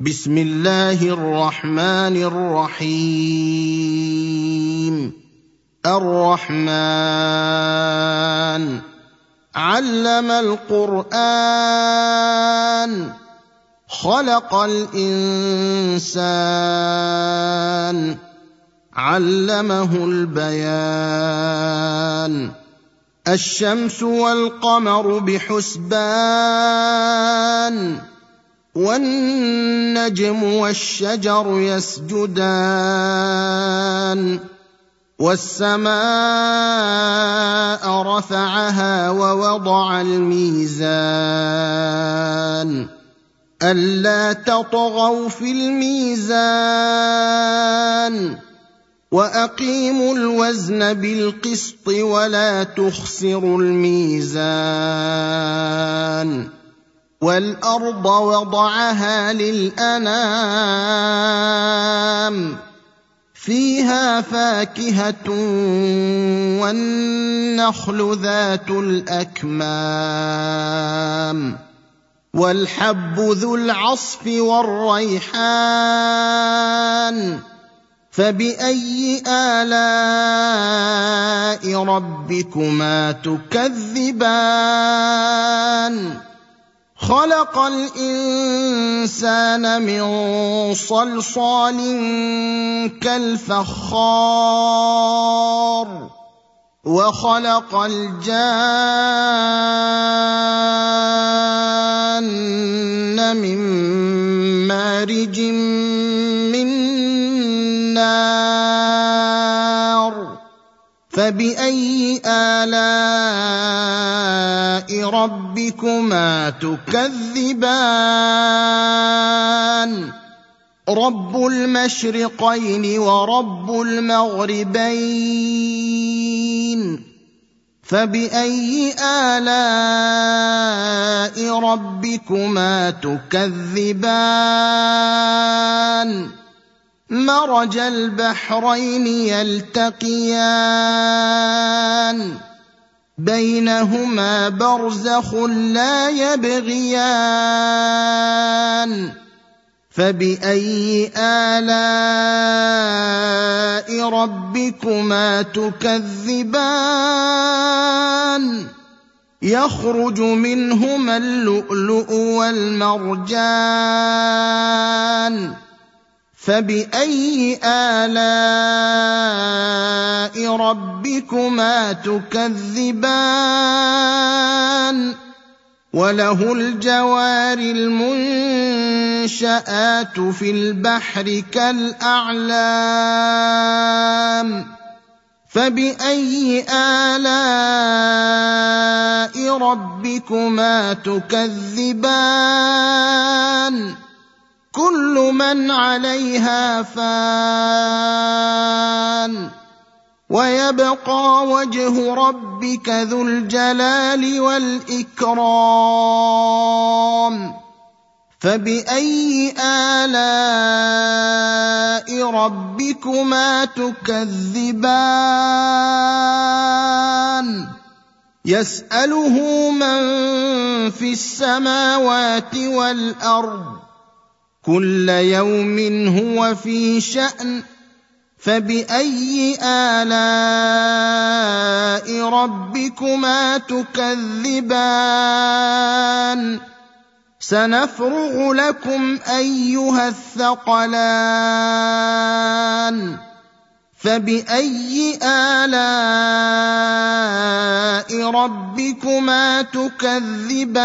بسم الله الرحمن الرحيم. الرحمن. علم القرآن. خلق الإنسان. علمه البيان. الشمس والقمر بحسبان. والنجم والشجر يسجدان والسماء رفعها ووضع الميزان ألا تطغوا في الميزان وأقيموا الوزن بالقسط ولا تخسروا الميزان والأرض وضعها للأنام فيها فاكهة والنخل ذات الأكمام والحب ذو العصف والريحان فبأي آلاء ربكما تكذبان خلق الإنسان من صلصال كالفخار وخلق الجان من مارج من نار. فبأي آلاء ربكما تكذبان. رب المشرقين ورب المغربين. فبأي آلاء ربكما تكذبان؟ مرج البحرين يلتقيان. بينهما برزخ لا يبغيان فباي الاء ربكما تكذبان يخرج منهما اللؤلؤ والمرجان فباي الاء ربكما تكذبان وله الجوار المنشات في البحر كالاعلام فباي الاء ربكما تكذبان كل من عليها فان ويبقى وجه ربك ذو الجلال والإكرام. فبأي آلاء ربكما تكذبان؟ يسأله من في السماوات والأرض كل يوم هو في شأن فبأي آلاء ربكما تكذبان؟ سنفرغ لكم أيها الثقلان. فبأي آلاء ربكما تكذبان؟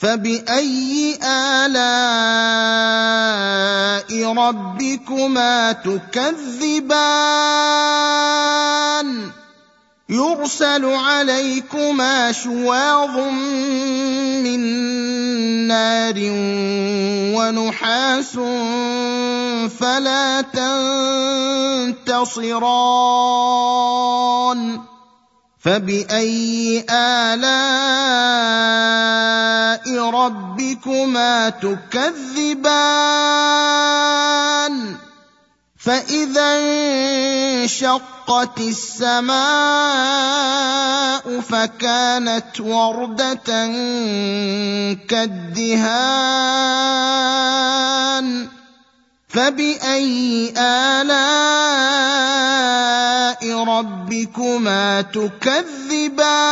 فباي الاء ربكما تكذبان يرسل عليكما شواظ من نار ونحاس فلا تنتصران فباي الاء ربكما تكذبان فاذا انشقت السماء فكانت ورده كالدهان فباي الاء ربكما تكذبان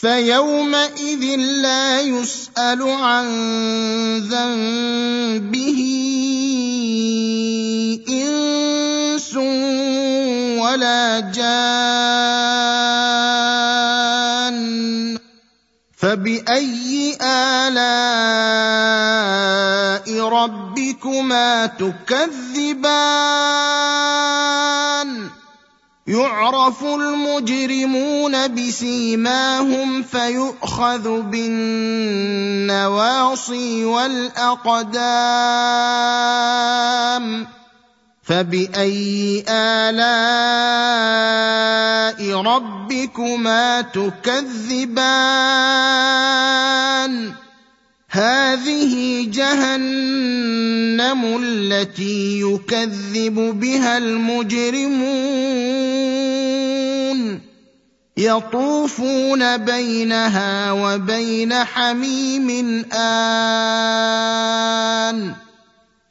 فيومئذ لا يسال عن ذنبه انس ولا جان فباي الاء ربكما تكذبان يعرف المجرمون بسيماهم فيؤخذ بالنواصي والاقدام فباي الاء ربكما تكذبان هذه جهنم التي يكذب بها المجرمون يطوفون بينها وبين حميم آن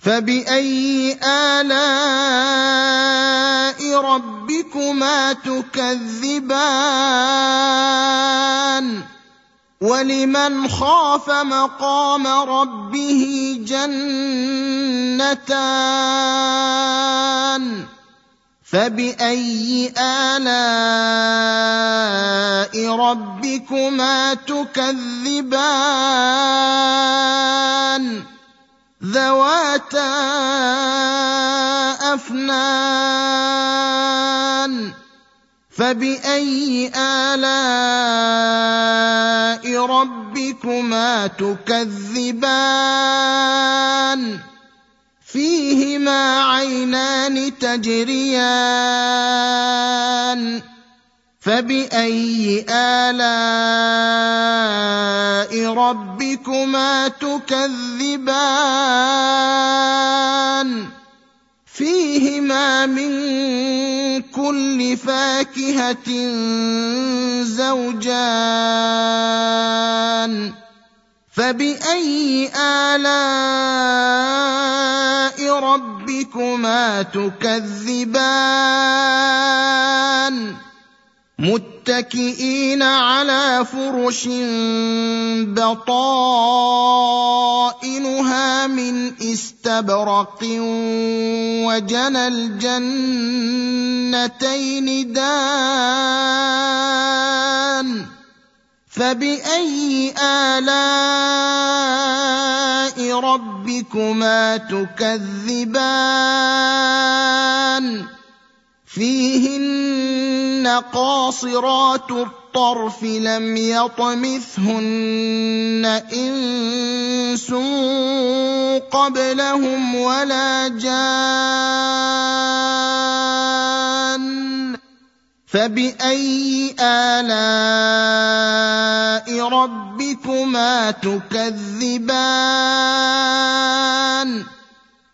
فباي الاء ربكما تكذبان ولمن خاف مقام ربه جنتان فباي الاء ربكما تكذبان ذواتا أفنان. فبأي آلاء ربكما تكذبان؟ فيهما عينان تجريان. فباي الاء ربكما تكذبان فيهما من كل فاكهه زوجان فباي الاء ربكما تكذبان متكئين على فرش بطائنها من استبرق وجنى الجنتين دان فبأي آلاء ربكما تكذبان فيهن قاصرات الطرف لم يطمثهن إنس قبلهم ولا جان فبأي آلاء ربكما تكذبان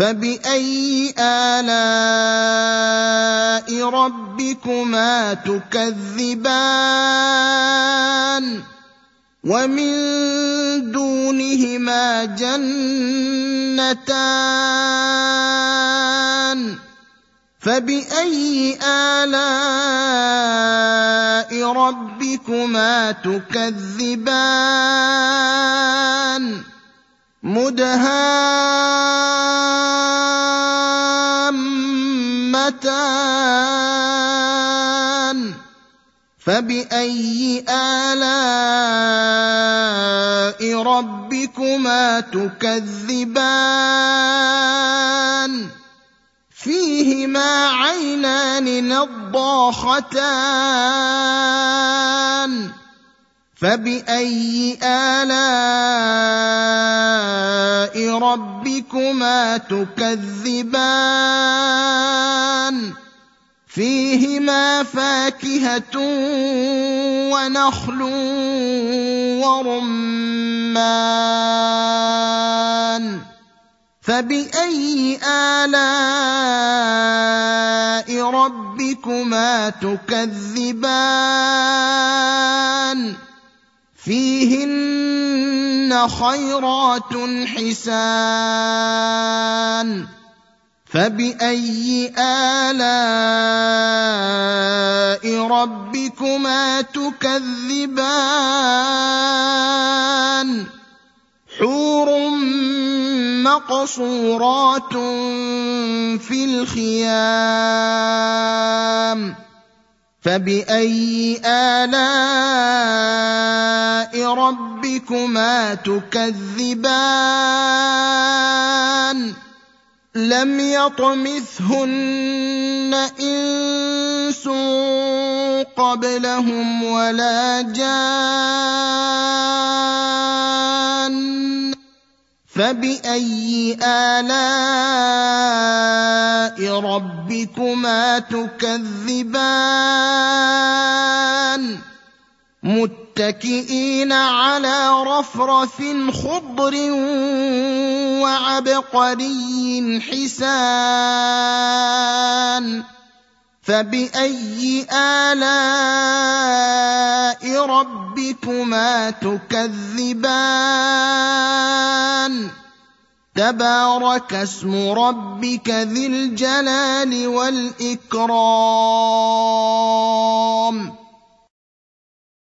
فباي الاء ربكما تكذبان ومن دونهما جنتان فباي الاء ربكما تكذبان مدهامتان. فبأي آلاء ربكما تكذبان؟ فيهما عينان نضاختان. فبأي آلاء ربكما تكذبان. فيهما فاكهة ونخل ورمان. فبأي آلاء ربكما تكذبان؟ فيهن خيرات حسان فبأي آلاء ربكما تكذبان؟ حور مقصورات في الخيام فباي الاء ربكما تكذبان لم يطمثهن انس قبلهم ولا جان فباي الاء ربكما تكذبان متكئين على رفرف خضر وعبقري حسان فباي الاء ربكما تكذبان؟ تبارك اسم ربك ذي الجلال والاكرام